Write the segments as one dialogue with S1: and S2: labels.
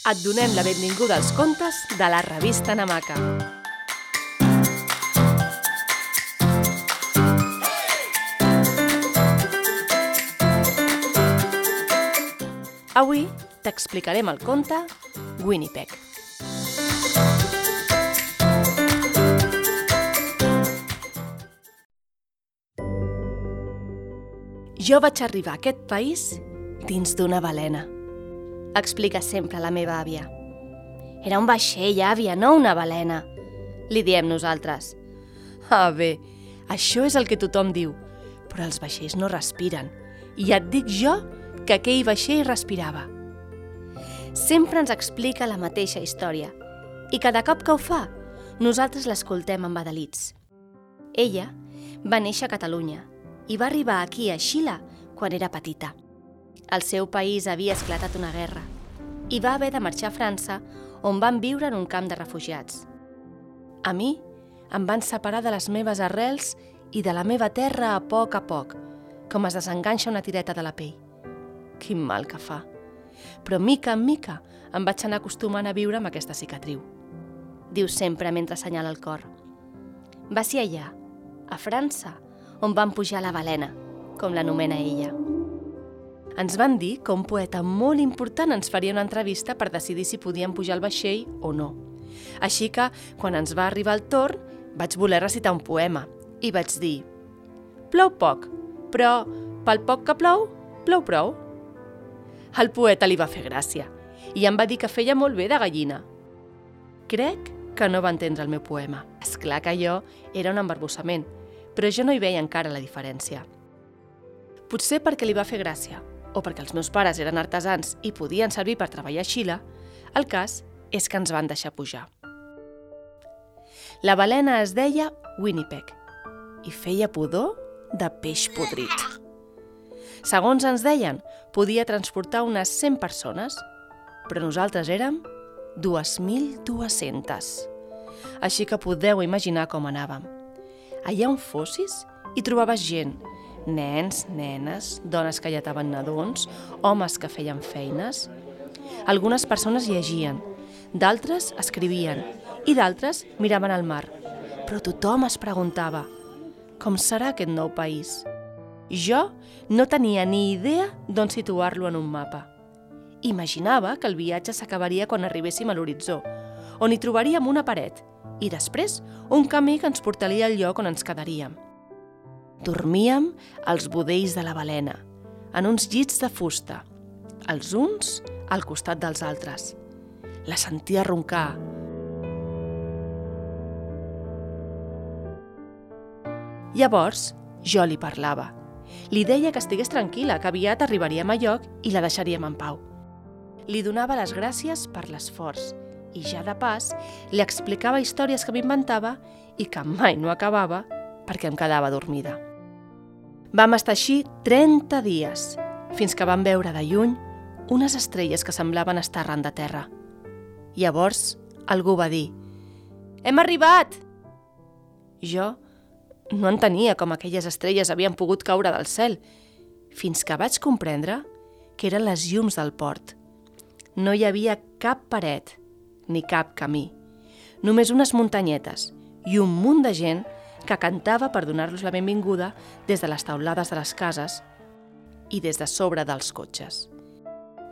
S1: Et donem la benvinguda als contes de la revista Namaca. Avui t'explicarem el conte Winnipeg. Jo vaig arribar a aquest país dins d'una balena. Explica sempre la meva àvia. Era un vaixell, àvia, no una balena. Li diem nosaltres. Ah, bé, això és el que tothom diu, però els vaixells no respiren. I et dic jo que aquell vaixell respirava. Sempre ens explica la mateixa història i cada cop que ho fa, nosaltres l'escoltem amb adalits. Ella va néixer a Catalunya i va arribar aquí a Xile quan era petita. El seu país havia esclatat una guerra i va haver de marxar a França, on van viure en un camp de refugiats. A mi em van separar de les meves arrels i de la meva terra a poc a poc, com es desenganxa una tireta de la pell. Quin mal que fa. Però mica en mica em vaig anar acostumant a viure amb aquesta cicatriu. Diu sempre mentre assenyala el cor. Va ser allà, a França, on van pujar la balena, com l'anomena ella. Ens van dir que un poeta molt important ens faria una entrevista per decidir si podíem pujar al vaixell o no. Així que, quan ens va arribar el torn, vaig voler recitar un poema i vaig dir «Plou poc, però pel poc que plou, plou prou». Al poeta li va fer gràcia i em va dir que feia molt bé de gallina. Crec que no va entendre el meu poema. És clar que allò era un embarbussament, però jo no hi veia encara la diferència. Potser perquè li va fer gràcia, o perquè els meus pares eren artesans i podien servir per treballar a Xile, el cas és que ens van deixar pujar. La balena es deia Winnipeg i feia pudor de peix podrit. Segons ens deien, podia transportar unes 100 persones, però nosaltres érem 2.200. Així que podeu imaginar com anàvem. Allà on fossis hi trobaves gent, nens, nenes, dones que lletaven nadons, homes que feien feines. Algunes persones llegien, d'altres escrivien i d'altres miraven al mar. Però tothom es preguntava com serà aquest nou país? Jo no tenia ni idea d'on situar-lo en un mapa. Imaginava que el viatge s'acabaria quan arribéssim a l'horitzó, on hi trobaríem una paret i després un camí que ens portaria al lloc on ens quedaríem. Dormíem als budells de la balena, en uns llits de fusta, els uns al costat dels altres. La sentia roncar. Llavors, jo li parlava. Li deia que estigués tranquil·la, que aviat arribaríem a lloc i la deixaríem en pau. Li donava les gràcies per l'esforç i ja de pas li explicava històries que m'inventava i que mai no acabava perquè em quedava dormida. Vam estar així 30 dies, fins que vam veure de lluny unes estrelles que semblaven estar arran de terra. Llavors, algú va dir «Hem arribat!» Jo no entenia com aquelles estrelles havien pogut caure del cel, fins que vaig comprendre que eren les llums del port. No hi havia cap paret, ni cap camí. Només unes muntanyetes i un munt de gent que cantava per donar-los la benvinguda des de les taulades de les cases i des de sobre dels cotxes.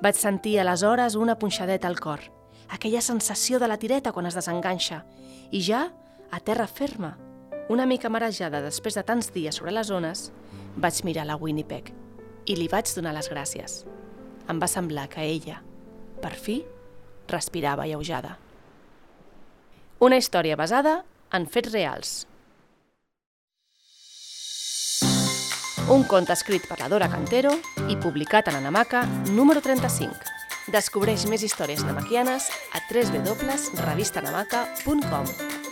S1: Vaig sentir aleshores una punxadeta al cor, aquella sensació de la tireta quan es desenganxa, i ja, a terra ferma, una mica marejada després de tants dies sobre les zones, vaig mirar la Winnipeg i li vaig donar les gràcies. Em va semblar que ella, per fi, respirava alleujada. Una història basada en fets reals. Un conte escrit per la Dora Cantero i publicat en Anamaca número 35. Descobreix més històries namaquianes a www.revistanamaca.com.